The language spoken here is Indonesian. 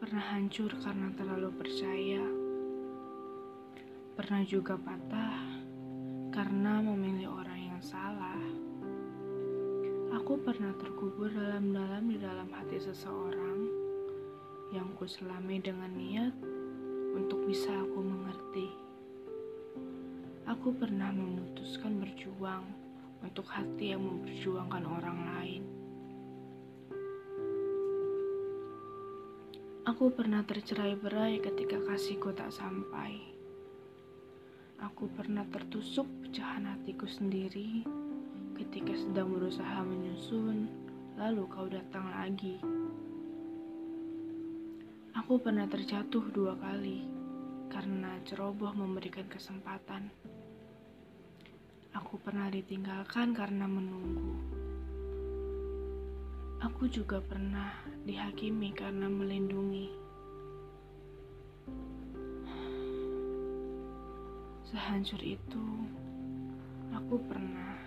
pernah hancur karena terlalu percaya. Pernah juga patah karena memilih orang yang salah. Aku pernah terkubur dalam-dalam di dalam hati seseorang yang ku selami dengan niat untuk bisa aku mengerti. Aku pernah memutuskan berjuang untuk hati yang memperjuangkan orang lain. Aku pernah tercerai berai ketika kasihku tak sampai. Aku pernah tertusuk pecahan hatiku sendiri ketika sedang berusaha menyusun, lalu kau datang lagi. Aku pernah terjatuh dua kali karena ceroboh memberikan kesempatan. Aku pernah ditinggalkan karena menunggu. Aku juga pernah dihakimi karena melindungi. Sehancur itu, aku pernah